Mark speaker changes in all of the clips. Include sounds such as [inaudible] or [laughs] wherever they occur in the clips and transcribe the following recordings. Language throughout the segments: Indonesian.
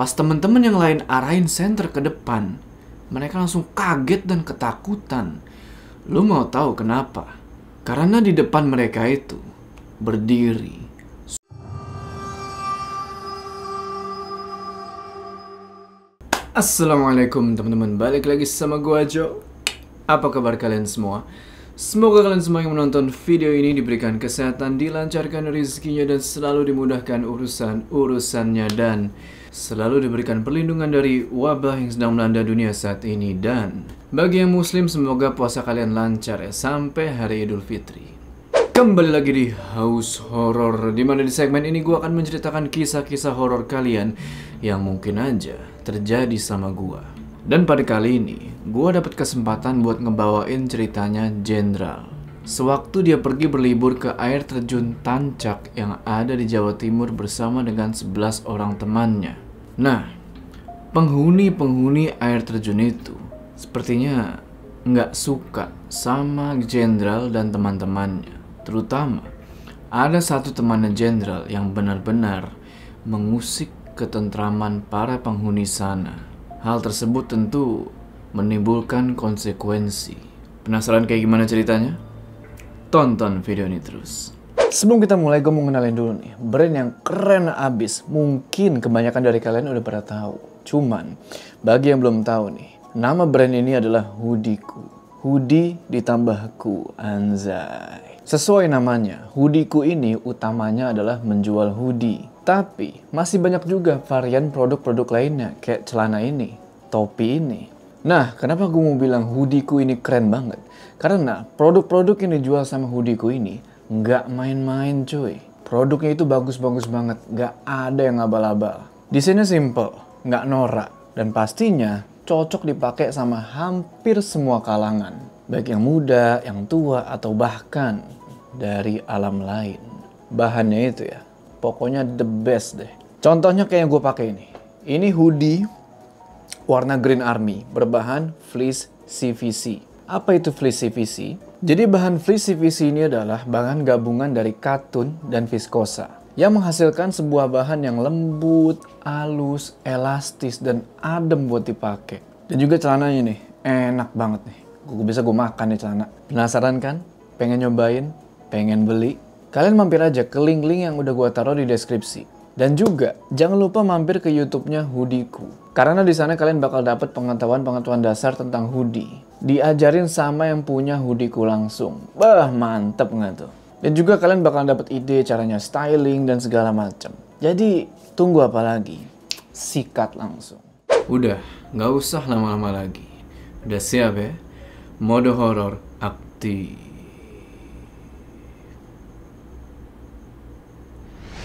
Speaker 1: Pas temen-temen yang lain arahin senter ke depan, mereka langsung kaget dan ketakutan. Lu mau tahu kenapa? Karena di depan mereka itu berdiri Assalamualaikum teman-teman, balik lagi sama gua Jo. Apa kabar kalian semua? Semoga kalian semua yang menonton video ini diberikan kesehatan, dilancarkan rezekinya dan selalu dimudahkan urusan-urusannya dan selalu diberikan perlindungan dari wabah yang sedang melanda dunia saat ini dan bagi yang muslim semoga puasa kalian lancar ya sampai hari Idul Fitri. Kembali lagi di House Horror di mana di segmen ini gue akan menceritakan kisah-kisah horor kalian yang mungkin aja terjadi sama gue. Dan pada kali ini, gue dapat kesempatan buat ngebawain ceritanya Jenderal. Sewaktu dia pergi berlibur ke air terjun Tancak yang ada di Jawa Timur bersama dengan 11 orang temannya. Nah, penghuni-penghuni air terjun itu sepertinya nggak suka sama Jenderal dan teman-temannya. Terutama, ada satu temannya jenderal yang benar-benar mengusik ketentraman para penghuni sana. Hal tersebut tentu menimbulkan konsekuensi. Penasaran kayak gimana ceritanya? Tonton video ini terus. Sebelum kita mulai, gue mau ngenalin dulu nih brand yang keren abis. Mungkin kebanyakan dari kalian udah pada tahu. Cuman, bagi yang belum tahu nih, nama brand ini adalah Hoodieku. Hoodie ditambah ku, anzai. Sesuai namanya, hoodieku ini utamanya adalah menjual hoodie. Tapi masih banyak juga varian produk-produk lainnya kayak celana ini, topi ini. Nah, kenapa gue mau bilang hoodieku ini keren banget? Karena produk-produk yang dijual sama hoodieku ini nggak main-main cuy. Produknya itu bagus-bagus banget, nggak ada yang abal-abal. Desainnya simple, nggak norak, dan pastinya cocok dipakai sama hampir semua kalangan. Baik yang muda, yang tua, atau bahkan dari alam lain. Bahannya itu ya, pokoknya the best deh. Contohnya kayak yang gue pakai ini. Ini hoodie warna Green Army berbahan fleece CVC. Apa itu fleece CVC? Jadi bahan fleece CVC ini adalah bahan gabungan dari katun dan viskosa yang menghasilkan sebuah bahan yang lembut, halus, elastis, dan adem buat dipakai. Dan juga celananya nih, enak banget nih. Gue bisa gue makan nih celana. Penasaran kan? Pengen nyobain? pengen beli, kalian mampir aja ke link-link yang udah gue taruh di deskripsi. Dan juga jangan lupa mampir ke YouTube-nya Hoodieku. Karena di sana kalian bakal dapat pengetahuan-pengetahuan dasar tentang hoodie. Diajarin sama yang punya hoodieku langsung. Bah, mantep nggak tuh? Dan juga kalian bakal dapat ide caranya styling dan segala macam. Jadi tunggu apa lagi? Sikat langsung. Udah, nggak usah lama-lama lagi. Udah siap ya? Mode horor aktif.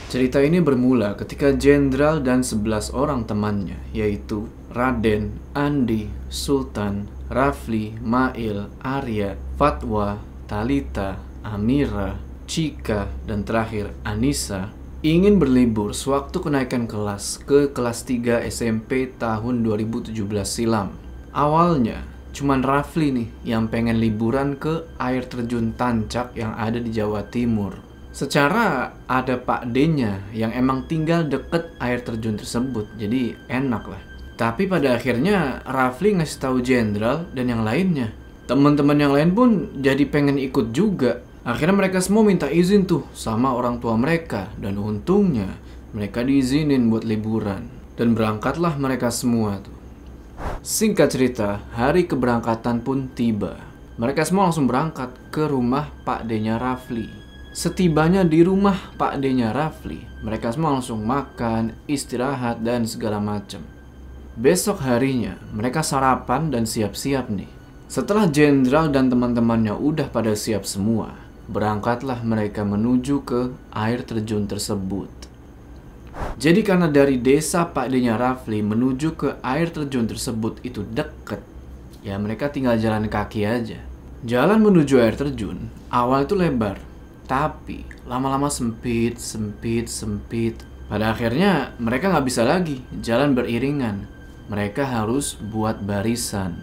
Speaker 1: Cerita ini bermula ketika Jenderal dan 11 orang temannya, yaitu Raden, Andi, Sultan, Rafli, Mail, Arya, Fatwa, Talita, Amira, Cika, dan terakhir Anissa, ingin berlibur sewaktu kenaikan kelas ke kelas 3 SMP tahun 2017 silam. Awalnya, cuman Rafli nih yang pengen liburan ke air terjun Tancak yang ada di Jawa Timur. Secara ada Pak D-nya yang emang tinggal deket air terjun tersebut, jadi enak lah. Tapi pada akhirnya Rafli ngasih tahu Jenderal dan yang lainnya. Teman-teman yang lain pun jadi pengen ikut juga. Akhirnya mereka semua minta izin tuh sama orang tua mereka dan untungnya mereka diizinin buat liburan dan berangkatlah mereka semua tuh. Singkat cerita, hari keberangkatan pun tiba. Mereka semua langsung berangkat ke rumah Pak D-nya Rafli. Setibanya di rumah Pak D-nya Rafli, mereka semua langsung makan, istirahat, dan segala macam. Besok harinya, mereka sarapan dan siap-siap nih. Setelah jenderal dan teman-temannya udah pada siap semua, berangkatlah mereka menuju ke air terjun tersebut. Jadi karena dari desa Pak D-nya Rafli menuju ke air terjun tersebut itu deket, ya mereka tinggal jalan kaki aja. Jalan menuju air terjun, awal itu lebar, tapi lama-lama sempit, sempit, sempit. Pada akhirnya mereka nggak bisa lagi jalan beriringan. Mereka harus buat barisan.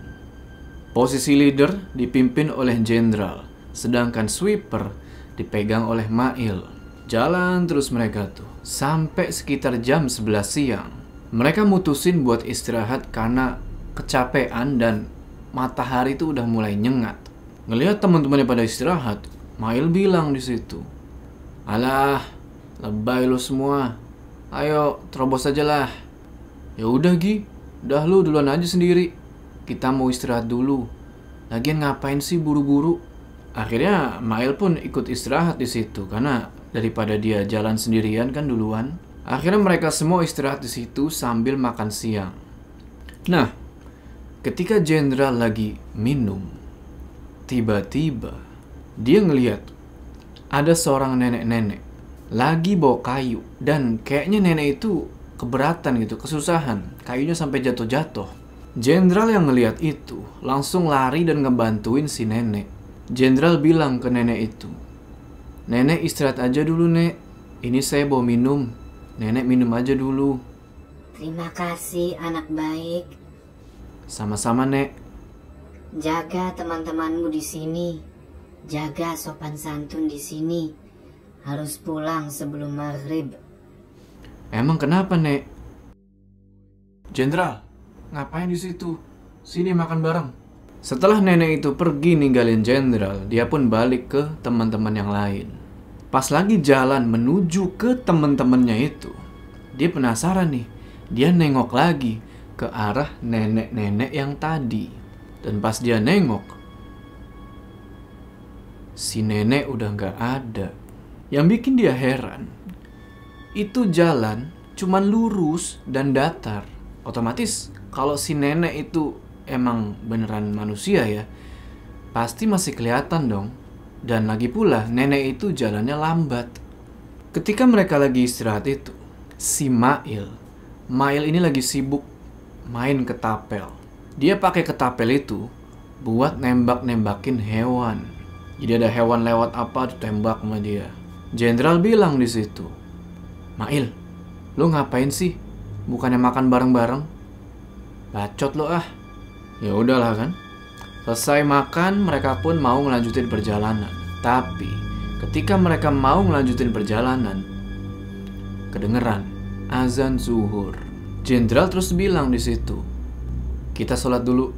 Speaker 1: Posisi leader dipimpin oleh jenderal, sedangkan sweeper dipegang oleh Mail. Jalan terus mereka tuh, sampai sekitar jam 11 siang. Mereka mutusin buat istirahat karena kecapean dan matahari itu udah mulai nyengat. Ngelihat teman-temannya pada istirahat, Mail bilang di situ, "Alah, lebay lu semua. Ayo, terobos aja lah." Ya udah Gi, udah lu duluan aja sendiri. Kita mau istirahat dulu. Lagian ngapain sih buru-buru? Akhirnya Mail pun ikut istirahat di situ karena daripada dia jalan sendirian kan duluan. Akhirnya mereka semua istirahat di situ sambil makan siang. Nah, ketika jenderal lagi minum, tiba-tiba dia ngeliat ada seorang nenek-nenek lagi bawa kayu dan kayaknya nenek itu keberatan gitu, kesusahan. Kayunya sampai jatuh-jatuh. Jenderal yang ngeliat itu langsung lari dan ngebantuin si nenek. Jenderal bilang ke nenek itu, Nenek istirahat aja dulu, Nek. Ini saya bawa minum. Nenek minum aja dulu.
Speaker 2: Terima kasih anak baik.
Speaker 1: Sama-sama, Nek.
Speaker 2: Jaga teman-temanmu di sini. Jaga sopan santun di sini. Harus pulang sebelum maghrib.
Speaker 1: Emang kenapa, Nek? Jenderal, ngapain di situ? Sini makan bareng. Setelah nenek itu pergi ninggalin jenderal, dia pun balik ke teman-teman yang lain. Pas lagi jalan menuju ke temen-temennya itu, dia penasaran nih. Dia nengok lagi ke arah nenek-nenek yang tadi. Dan pas dia nengok, si nenek udah gak ada. Yang bikin dia heran, itu jalan cuman lurus dan datar. Otomatis kalau si nenek itu emang beneran manusia ya, pasti masih kelihatan dong dan lagi pula, nenek itu jalannya lambat. Ketika mereka lagi istirahat itu, si Mail, Mail ini lagi sibuk main ketapel. Dia pakai ketapel itu buat nembak-nembakin hewan. Jadi ada hewan lewat apa ditembak sama dia. Jenderal bilang di situ, Mail, lo ngapain sih? Bukannya makan bareng-bareng? Bacot lo ah. Ya udahlah kan. Selesai makan, mereka pun mau melanjutin perjalanan. Tapi, ketika mereka mau melanjutin perjalanan, kedengeran azan zuhur. Jenderal terus bilang di situ, kita sholat dulu.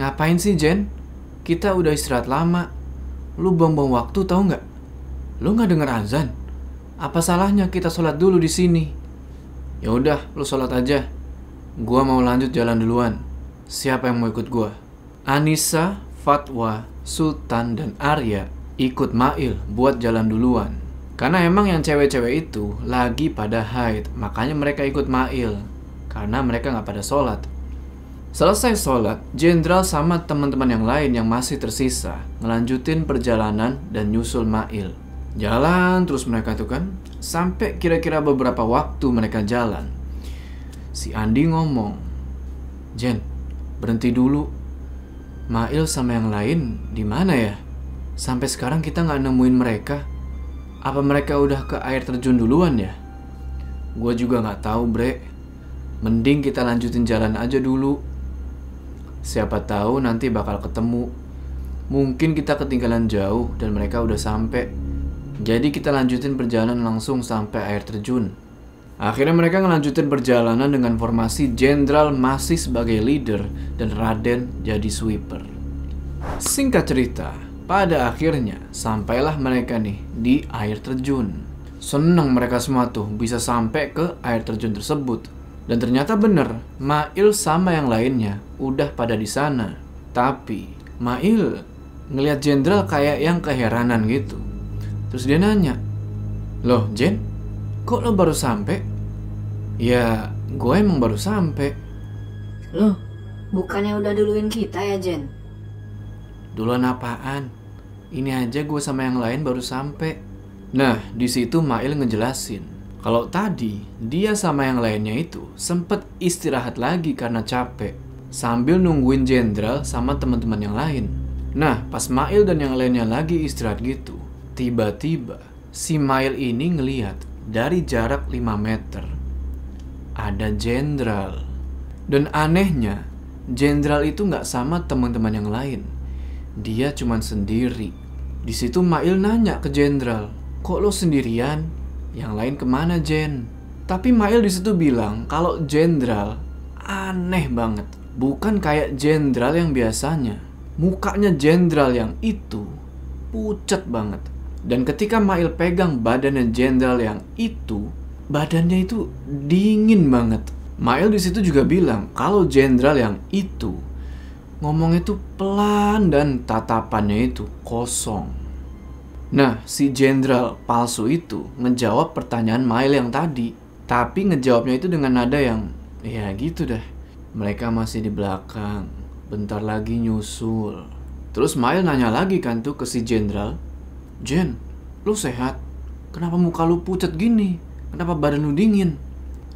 Speaker 1: Ngapain sih Jen? Kita udah istirahat lama. Lu buang-buang waktu tau nggak? Lu nggak denger azan? Apa salahnya kita sholat dulu di sini? Ya udah, lu sholat aja. Gua mau lanjut jalan duluan. Siapa yang mau ikut gua? Anissa, Fatwa, Sultan, dan Arya ikut Mail buat jalan duluan. Karena emang yang cewek-cewek itu lagi pada haid, makanya mereka ikut Mail. Karena mereka nggak pada sholat. Selesai sholat, Jenderal sama teman-teman yang lain yang masih tersisa ngelanjutin perjalanan dan nyusul Mail. Jalan terus mereka tuh kan, sampai kira-kira beberapa waktu mereka jalan. Si Andi ngomong, Jen, berhenti dulu, Mail sama yang lain di mana ya? Sampai sekarang kita nggak nemuin mereka. Apa mereka udah ke air terjun duluan ya? Gue juga nggak tahu, bre. Mending kita lanjutin jalan aja dulu. Siapa tahu nanti bakal ketemu. Mungkin kita ketinggalan jauh dan mereka udah sampai. Jadi kita lanjutin perjalanan langsung sampai air terjun. Akhirnya mereka ngelanjutin perjalanan dengan formasi Jenderal masih sebagai leader dan Raden jadi sweeper. Singkat cerita, pada akhirnya sampailah mereka nih di air terjun. Senang mereka semua tuh bisa sampai ke air terjun tersebut. Dan ternyata bener, Mail sama yang lainnya udah pada di sana. Tapi Mail ngelihat jenderal kayak yang keheranan gitu. Terus dia nanya, Loh Jen, kok lo baru sampai? Ya, gue emang baru sampai.
Speaker 2: Loh, bukannya udah duluin kita ya, Jen?
Speaker 1: Duluan apaan? Ini aja gue sama yang lain baru sampai. Nah, di situ Mail ngejelasin kalau tadi dia sama yang lainnya itu sempet istirahat lagi karena capek sambil nungguin jenderal sama teman-teman yang lain. Nah, pas Mail dan yang lainnya lagi istirahat gitu, tiba-tiba si Mail ini ngeliat dari jarak 5 meter ada jenderal. Dan anehnya, jenderal itu nggak sama teman-teman yang lain. Dia cuma sendiri. Di situ Mail nanya ke jenderal, kok lo sendirian? Yang lain ke mana Jen? Tapi Mail di situ bilang kalau jenderal aneh banget. Bukan kayak jenderal yang biasanya. Mukanya jenderal yang itu pucat banget. Dan ketika Mail pegang badannya jenderal yang itu, badannya itu dingin banget. Mail di situ juga bilang kalau jenderal yang itu ngomongnya itu pelan dan tatapannya itu kosong. Nah, si jenderal palsu itu ngejawab pertanyaan Mail yang tadi, tapi ngejawabnya itu dengan nada yang ya gitu deh. Mereka masih di belakang, bentar lagi nyusul. Terus Mail nanya lagi kan tuh ke si jenderal, Jen, lu sehat? Kenapa muka lu pucat gini? Kenapa badan lu dingin?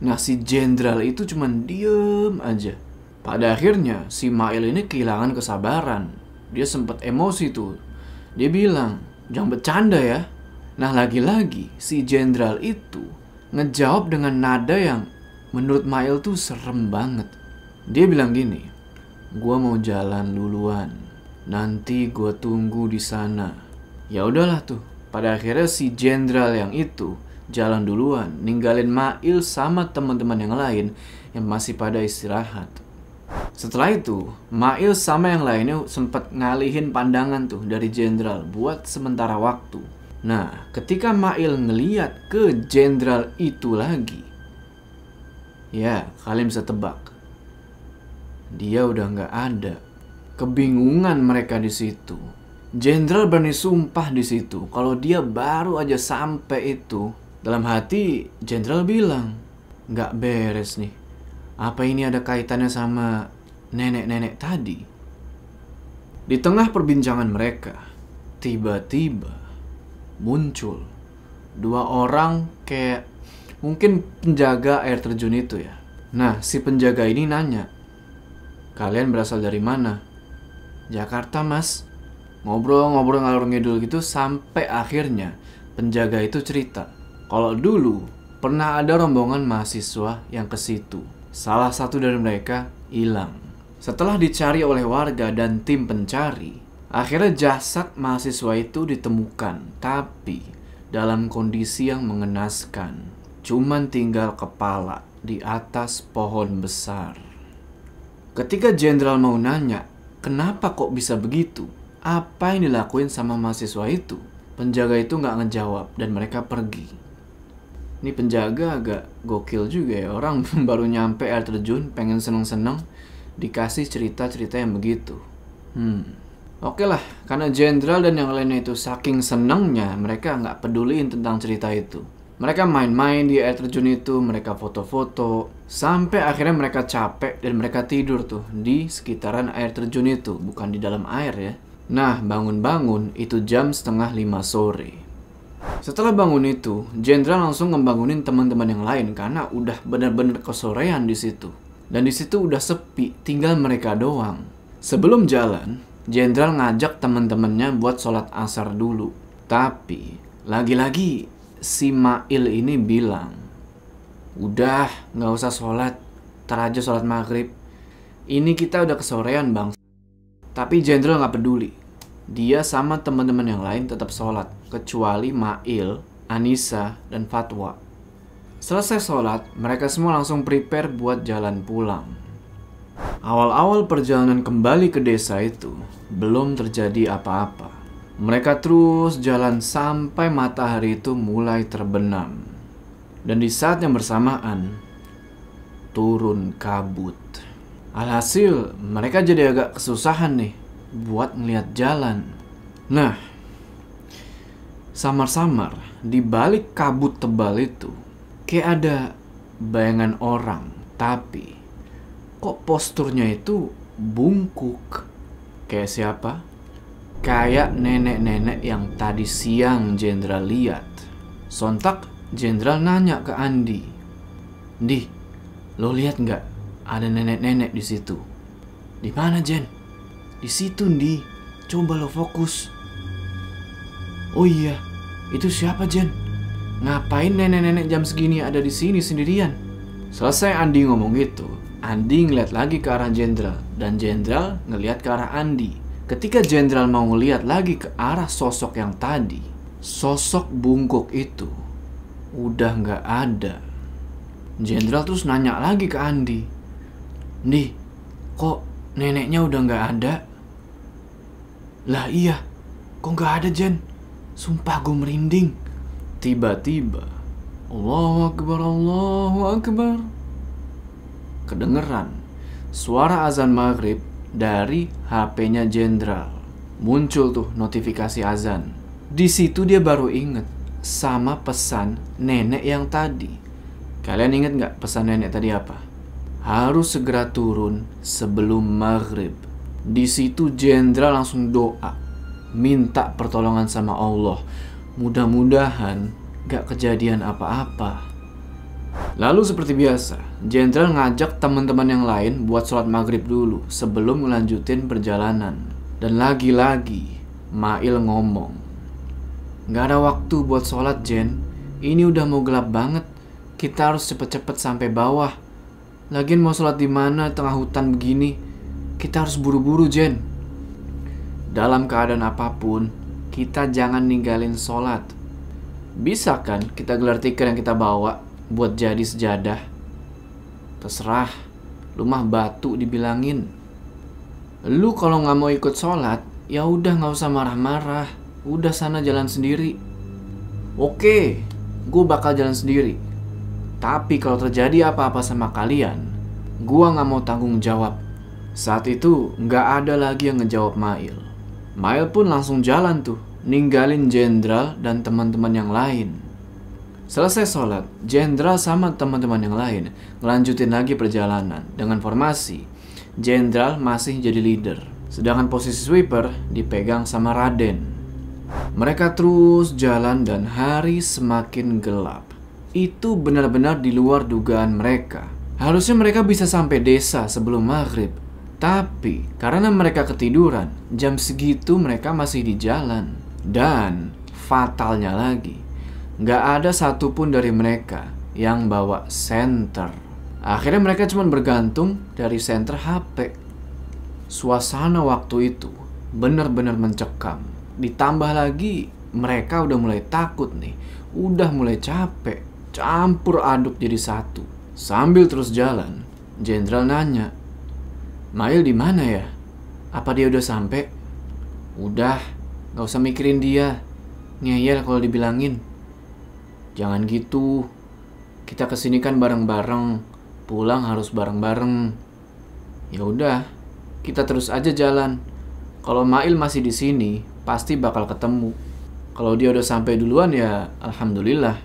Speaker 1: Nah si jenderal itu cuman diem aja. Pada akhirnya si Mail ini kehilangan kesabaran. Dia sempat emosi tuh. Dia bilang, jangan bercanda ya. Nah lagi-lagi si jenderal itu ngejawab dengan nada yang menurut Mail tuh serem banget. Dia bilang gini, gua mau jalan duluan. Nanti gua tunggu di sana. Ya udahlah tuh. Pada akhirnya si jenderal yang itu jalan duluan, ninggalin Mail sama teman-teman yang lain yang masih pada istirahat. Setelah itu, Mail sama yang lainnya sempat ngalihin pandangan tuh dari jenderal buat sementara waktu. Nah, ketika Mail ngeliat ke jenderal itu lagi, ya kalian bisa tebak, dia udah nggak ada. Kebingungan mereka di situ. Jenderal berani sumpah di situ kalau dia baru aja sampai itu. Dalam hati, Jenderal bilang, nggak beres nih. Apa ini ada kaitannya sama nenek-nenek tadi? Di tengah perbincangan mereka, tiba-tiba muncul dua orang kayak mungkin penjaga air terjun itu ya. Nah, si penjaga ini nanya, kalian berasal dari mana? Jakarta, Mas ngobrol-ngobrol ngalor ngidul gitu sampai akhirnya penjaga itu cerita kalau dulu pernah ada rombongan mahasiswa yang ke situ. Salah satu dari mereka hilang. Setelah dicari oleh warga dan tim pencari, akhirnya jasad mahasiswa itu ditemukan, tapi dalam kondisi yang mengenaskan. Cuman tinggal kepala di atas pohon besar. Ketika jenderal mau nanya, kenapa kok bisa begitu? apa yang dilakuin sama mahasiswa itu? Penjaga itu nggak ngejawab dan mereka pergi. Ini penjaga agak gokil juga ya. Orang [laughs] baru nyampe air terjun, pengen seneng-seneng, dikasih cerita-cerita yang begitu. Hmm. Oke lah, karena jenderal dan yang lainnya itu saking senengnya, mereka nggak peduliin tentang cerita itu. Mereka main-main di air terjun itu, mereka foto-foto, sampai akhirnya mereka capek dan mereka tidur tuh di sekitaran air terjun itu, bukan di dalam air ya. Nah, bangun-bangun itu jam setengah lima sore. Setelah bangun itu, Jenderal langsung ngebangunin teman-teman yang lain karena udah benar-benar kesorean di situ. Dan di situ udah sepi, tinggal mereka doang. Sebelum jalan, Jenderal ngajak teman-temannya buat sholat asar dulu. Tapi, lagi-lagi si Mail ini bilang, Udah, nggak usah sholat, tar aja sholat maghrib. Ini kita udah kesorean bang. Tapi Jenderal nggak peduli. Dia sama teman-teman yang lain tetap sholat, kecuali Mail, Anissa, dan Fatwa. Selesai sholat, mereka semua langsung prepare buat jalan pulang. Awal-awal perjalanan kembali ke desa itu, belum terjadi apa-apa. Mereka terus jalan sampai matahari itu mulai terbenam. Dan di saat yang bersamaan, turun kabut. Alhasil, mereka jadi agak kesusahan nih buat ngeliat jalan. Nah, samar-samar di balik kabut tebal itu kayak ada bayangan orang, tapi kok posturnya itu bungkuk. Kayak siapa? Kayak nenek-nenek yang tadi siang Jenderal lihat. Sontak Jenderal nanya ke Andi, "Di, lo lihat nggak ada nenek-nenek di situ. Di mana, Jen? Di situ, Ndi. Coba lo fokus. Oh iya, itu siapa, Jen? Ngapain nenek-nenek jam segini ada di sini sendirian? Selesai Andi ngomong gitu, Andi ngeliat lagi ke arah Jenderal dan Jenderal ngeliat ke arah Andi. Ketika Jenderal mau ngeliat lagi ke arah sosok yang tadi, sosok bungkuk itu udah nggak ada. Jenderal terus nanya lagi ke Andi. Di, kok neneknya udah nggak ada? Lah iya, kok nggak ada Jen? Sumpah gue merinding. Tiba-tiba, Allahu Akbar, Allahu Akbar. Kedengeran suara azan maghrib dari HP-nya Jenderal. Muncul tuh notifikasi azan. Di situ dia baru inget sama pesan nenek yang tadi. Kalian inget nggak pesan nenek tadi apa? Harus segera turun sebelum maghrib. Di situ jenderal langsung doa, minta pertolongan sama Allah. Mudah-mudahan gak kejadian apa-apa. Lalu seperti biasa, jenderal ngajak teman-teman yang lain buat sholat maghrib dulu sebelum melanjutin perjalanan. Dan lagi-lagi, Mail ngomong, Gak ada waktu buat sholat, Jen. Ini udah mau gelap banget. Kita harus cepet-cepet sampai bawah. Lagian mau sholat di mana tengah hutan begini? Kita harus buru-buru, Jen. Dalam keadaan apa pun, kita jangan ninggalin sholat. Bisa kan kita gelar tikar yang kita bawa buat jadi sejadah? Terserah, lu mah batu dibilangin. Lu kalau nggak mau ikut sholat, ya udah nggak usah marah-marah. Udah sana jalan sendiri. Oke, gue bakal jalan sendiri. Tapi kalau terjadi apa-apa sama kalian, gue nggak mau tanggung jawab. Saat itu nggak ada lagi yang ngejawab Mail. Mail pun langsung jalan tuh, ninggalin Jenderal dan teman-teman yang lain. Selesai sholat, Jenderal sama teman-teman yang lain ngelanjutin lagi perjalanan dengan formasi. Jenderal masih jadi leader, sedangkan posisi sweeper dipegang sama Raden. Mereka terus jalan dan hari semakin gelap. Itu benar-benar di luar dugaan mereka. Harusnya mereka bisa sampai desa sebelum maghrib. Tapi karena mereka ketiduran, jam segitu mereka masih di jalan. Dan fatalnya lagi, nggak ada satupun dari mereka yang bawa senter. Akhirnya mereka cuma bergantung dari senter HP. Suasana waktu itu benar-benar mencekam. Ditambah lagi mereka udah mulai takut nih, udah mulai capek, campur aduk jadi satu. Sambil terus jalan, Jenderal nanya, Mail di mana ya? Apa dia udah sampai? Udah, gak usah mikirin dia. Ngeyel kalau dibilangin. Jangan gitu. Kita ke sini kan bareng-bareng. Pulang harus bareng-bareng. Ya udah, kita terus aja jalan. Kalau Mail masih di sini, pasti bakal ketemu. Kalau dia udah sampai duluan ya alhamdulillah.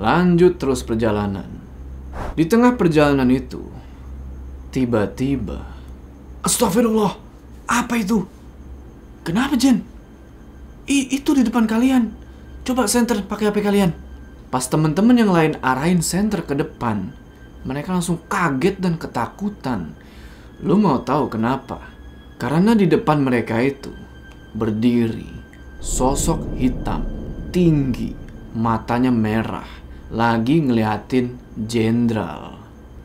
Speaker 1: Lanjut terus perjalanan. Di tengah perjalanan itu, tiba-tiba Astagfirullah, apa itu? Kenapa Jen? I, itu di depan kalian. Coba center pakai HP kalian. Pas temen-temen yang lain arahin center ke depan, mereka langsung kaget dan ketakutan. Lu mau tahu kenapa? Karena di depan mereka itu berdiri sosok hitam, tinggi, matanya merah, lagi ngeliatin jenderal.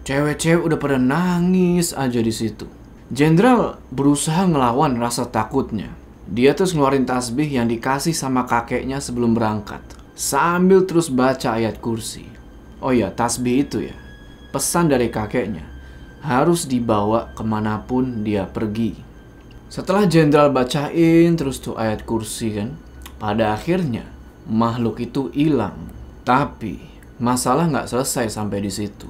Speaker 1: Cewek-cewek udah pada nangis aja di situ. Jenderal berusaha ngelawan rasa takutnya. Dia terus ngeluarin tasbih yang dikasih sama kakeknya sebelum berangkat. Sambil terus baca ayat kursi. Oh ya, tasbih itu ya. Pesan dari kakeknya. Harus dibawa ke mana pun dia pergi. Setelah jenderal bacain terus tuh ayat kursi kan, pada akhirnya makhluk itu hilang. Tapi masalah nggak selesai sampai di situ.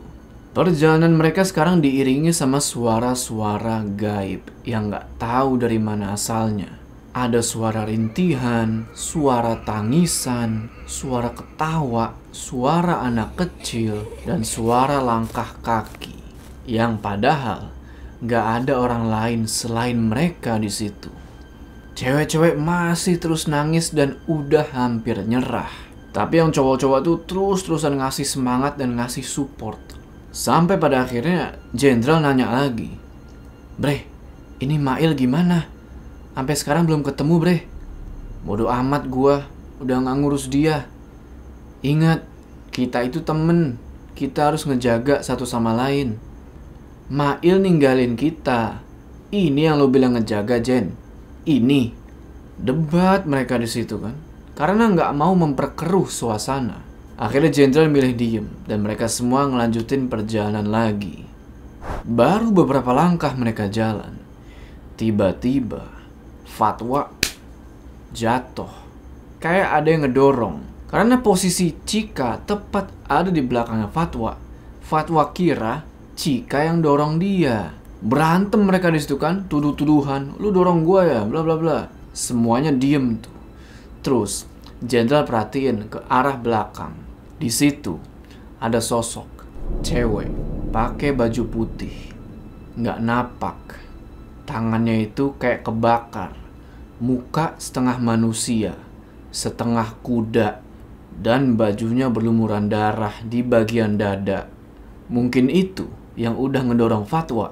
Speaker 1: Perjalanan mereka sekarang diiringi sama suara-suara gaib yang nggak tahu dari mana asalnya. Ada suara rintihan, suara tangisan, suara ketawa, suara anak kecil, dan suara langkah kaki. Yang padahal Gak ada orang lain selain mereka di situ. Cewek-cewek masih terus nangis dan udah hampir nyerah. Tapi yang cowok-cowok tuh terus-terusan ngasih semangat dan ngasih support. Sampai pada akhirnya Jenderal nanya lagi. Bre, ini Mail gimana? Sampai sekarang belum ketemu bre. Bodoh amat gua, udah gak ngurus dia. Ingat, kita itu temen. Kita harus ngejaga satu sama lain. Mail ninggalin kita. Ini yang lo bilang ngejaga, Jen. Ini. Debat mereka di situ kan. Karena nggak mau memperkeruh suasana. Akhirnya jenderal milih diem dan mereka semua ngelanjutin perjalanan lagi. Baru beberapa langkah mereka jalan. Tiba-tiba Fatwa jatuh. Kayak ada yang ngedorong. Karena posisi Cika tepat ada di belakangnya Fatwa. Fatwa kira Cika yang dorong dia. Berantem mereka di situ kan, tuduh-tuduhan. Lu dorong gua ya, bla bla bla. Semuanya diem tuh. Terus Jenderal perhatiin ke arah belakang. Di situ ada sosok cewek pakai baju putih, nggak napak, tangannya itu kayak kebakar, muka setengah manusia, setengah kuda, dan bajunya berlumuran darah di bagian dada. Mungkin itu yang udah ngedorong fatwa.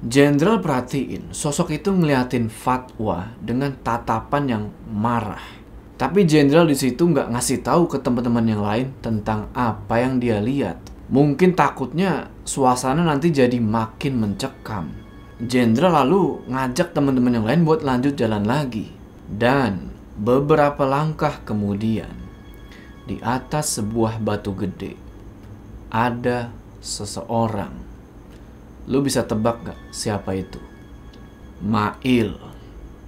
Speaker 1: Jenderal perhatiin, sosok itu ngeliatin fatwa dengan tatapan yang marah. Tapi jenderal di situ nggak ngasih tahu ke teman-teman yang lain tentang apa yang dia lihat. Mungkin takutnya suasana nanti jadi makin mencekam. Jenderal lalu ngajak teman-teman yang lain buat lanjut jalan lagi. Dan beberapa langkah kemudian, di atas sebuah batu gede, ada seseorang. Lu bisa tebak gak siapa itu? Mail.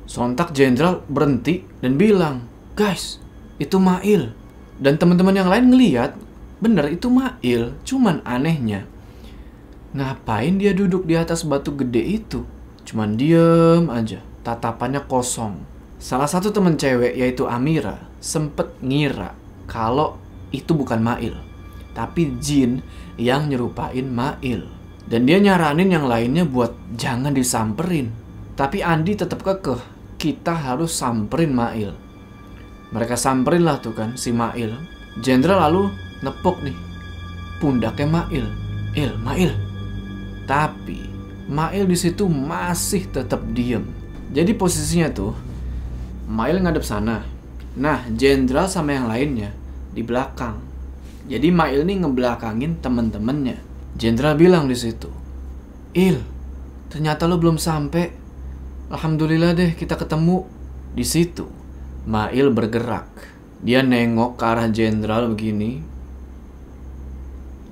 Speaker 1: Sontak jenderal berhenti dan bilang, guys itu Mail dan teman-teman yang lain ngeliat bener itu Mail cuman anehnya ngapain dia duduk di atas batu gede itu cuman diem aja tatapannya kosong salah satu temen cewek yaitu Amira sempet ngira kalau itu bukan Mail tapi Jin yang nyerupain Mail dan dia nyaranin yang lainnya buat jangan disamperin tapi Andi tetap kekeh kita harus samperin Mail mereka samperin lah tuh kan si Mail. Jenderal lalu nepuk nih pundaknya Mail. Il, Mail. Tapi Mail di situ masih tetap diem. Jadi posisinya tuh Mail ngadep sana. Nah, Jenderal sama yang lainnya di belakang. Jadi Mail nih ngebelakangin temen-temennya. Jenderal bilang di situ, Il, ternyata lo belum sampai. Alhamdulillah deh kita ketemu di situ. Mail bergerak. Dia nengok ke arah jenderal begini.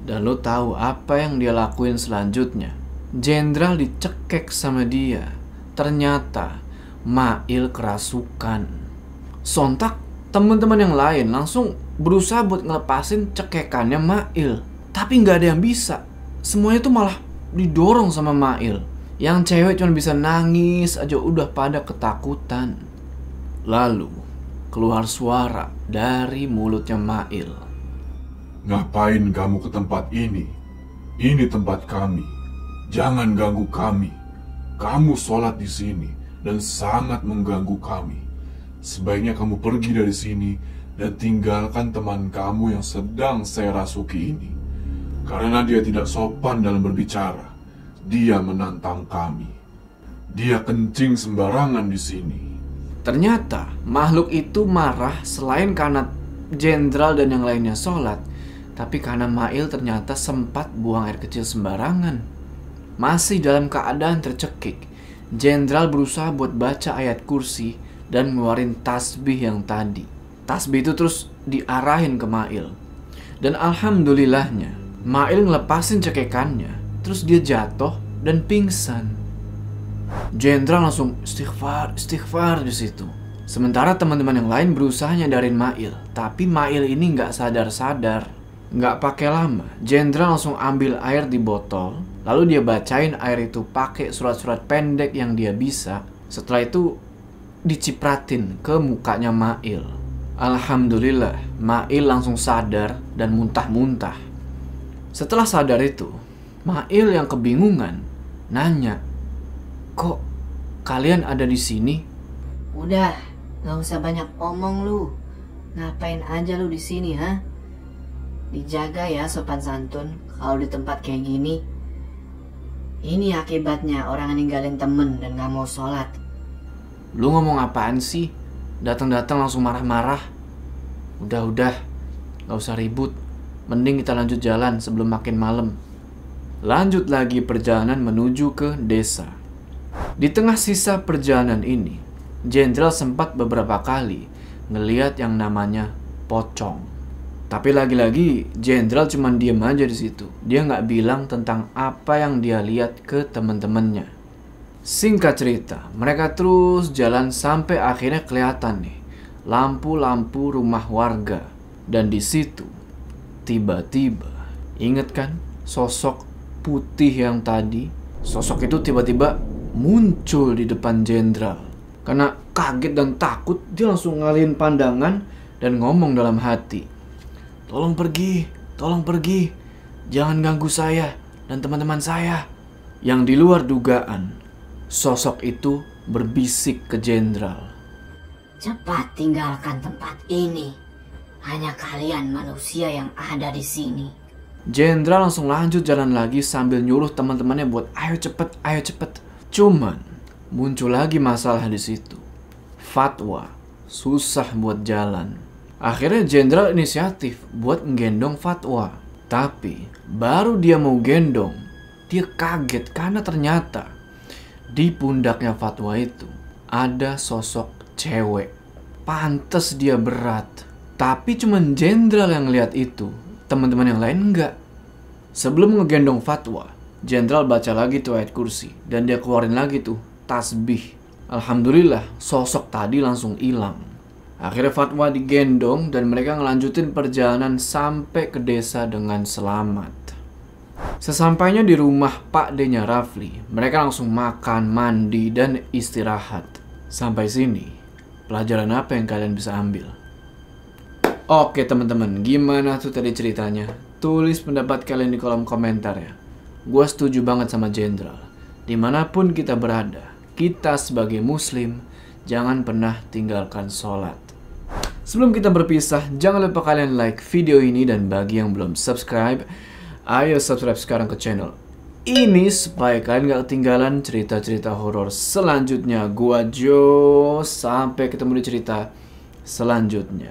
Speaker 1: Dan lo tahu apa yang dia lakuin selanjutnya? Jenderal dicekek sama dia. Ternyata Mail kerasukan. Sontak teman-teman yang lain langsung berusaha buat ngelepasin cekekannya Mail. Tapi nggak ada yang bisa. Semuanya tuh malah didorong sama Mail. Yang cewek cuma bisa nangis aja udah pada ketakutan. Lalu keluar suara dari mulutnya Mail.
Speaker 3: Ngapain kamu ke tempat ini? Ini tempat kami. Jangan ganggu kami. Kamu sholat di sini dan sangat mengganggu kami. Sebaiknya kamu pergi dari sini dan tinggalkan teman kamu yang sedang saya rasuki ini. Karena dia tidak sopan dalam berbicara. Dia menantang kami. Dia kencing sembarangan di sini.
Speaker 1: Ternyata makhluk itu marah selain karena jenderal dan yang lainnya sholat, tapi karena Mail ternyata sempat buang air kecil sembarangan. Masih dalam keadaan tercekik, jenderal berusaha buat baca ayat kursi dan ngeluarin tasbih yang tadi. Tasbih itu terus diarahin ke Mail. Dan alhamdulillahnya, Mail ngelepasin cekekannya, terus dia jatuh dan pingsan. Jenderal langsung istighfar, istighfar di situ. Sementara teman-teman yang lain berusaha nyadarin Mail, tapi Mail ini nggak sadar-sadar. Nggak pakai lama, Jenderal langsung ambil air di botol, lalu dia bacain air itu pakai surat-surat pendek yang dia bisa. Setelah itu dicipratin ke mukanya Mail. Alhamdulillah, Mail langsung sadar dan muntah-muntah. Setelah sadar itu, Mail yang kebingungan nanya Kok kalian ada di sini?
Speaker 2: Udah, gak usah banyak omong lu. Ngapain aja lu di sini, ha? Dijaga ya sopan santun kalau di tempat kayak gini. Ini akibatnya orang ninggalin temen dan gak mau sholat.
Speaker 1: Lu ngomong apaan sih? Datang-datang langsung marah-marah. Udah-udah, gak usah ribut. Mending kita lanjut jalan sebelum makin malam. Lanjut lagi perjalanan menuju ke desa. Di tengah sisa perjalanan ini, Jenderal sempat beberapa kali ngeliat yang namanya pocong. Tapi lagi-lagi Jenderal cuma diem aja di situ. Dia nggak bilang tentang apa yang dia lihat ke teman-temannya. Singkat cerita, mereka terus jalan sampai akhirnya kelihatan nih lampu-lampu rumah warga. Dan di situ tiba-tiba inget kan sosok putih yang tadi sosok itu tiba-tiba muncul di depan jenderal. Karena kaget dan takut, dia langsung ngalihin pandangan dan ngomong dalam hati. Tolong pergi, tolong pergi. Jangan ganggu saya dan teman-teman saya. Yang di luar dugaan, sosok itu berbisik ke jenderal.
Speaker 2: Cepat tinggalkan tempat ini. Hanya kalian manusia yang ada di sini.
Speaker 1: Jenderal langsung lanjut jalan lagi sambil nyuruh teman-temannya buat ayo cepet, ayo cepet. Cuman muncul lagi masalah di situ. Fatwa susah buat jalan. Akhirnya jenderal inisiatif buat menggendong Fatwa. Tapi baru dia mau gendong, dia kaget karena ternyata di pundaknya Fatwa itu ada sosok cewek. Pantes dia berat. Tapi cuman jenderal yang lihat itu, teman-teman yang lain enggak. Sebelum ngegendong fatwa, jenderal baca lagi tuh ayat kursi dan dia keluarin lagi tuh tasbih. Alhamdulillah, sosok tadi langsung hilang. Akhirnya fatwa digendong dan mereka ngelanjutin perjalanan sampai ke desa dengan selamat. Sesampainya di rumah Pak D-nya Rafli, mereka langsung makan, mandi, dan istirahat. Sampai sini, pelajaran apa yang kalian bisa ambil? Oke teman-teman, gimana tuh tadi ceritanya? Tulis pendapat kalian di kolom komentar ya. Gue setuju banget sama Jenderal. Di mana pun kita berada, kita sebagai muslim, jangan pernah tinggalkan sholat. Sebelum kita berpisah, jangan lupa kalian like video ini dan bagi yang belum subscribe, ayo subscribe sekarang ke channel ini supaya kalian gak ketinggalan cerita-cerita horor selanjutnya. Gua Jo, sampai ketemu di cerita selanjutnya.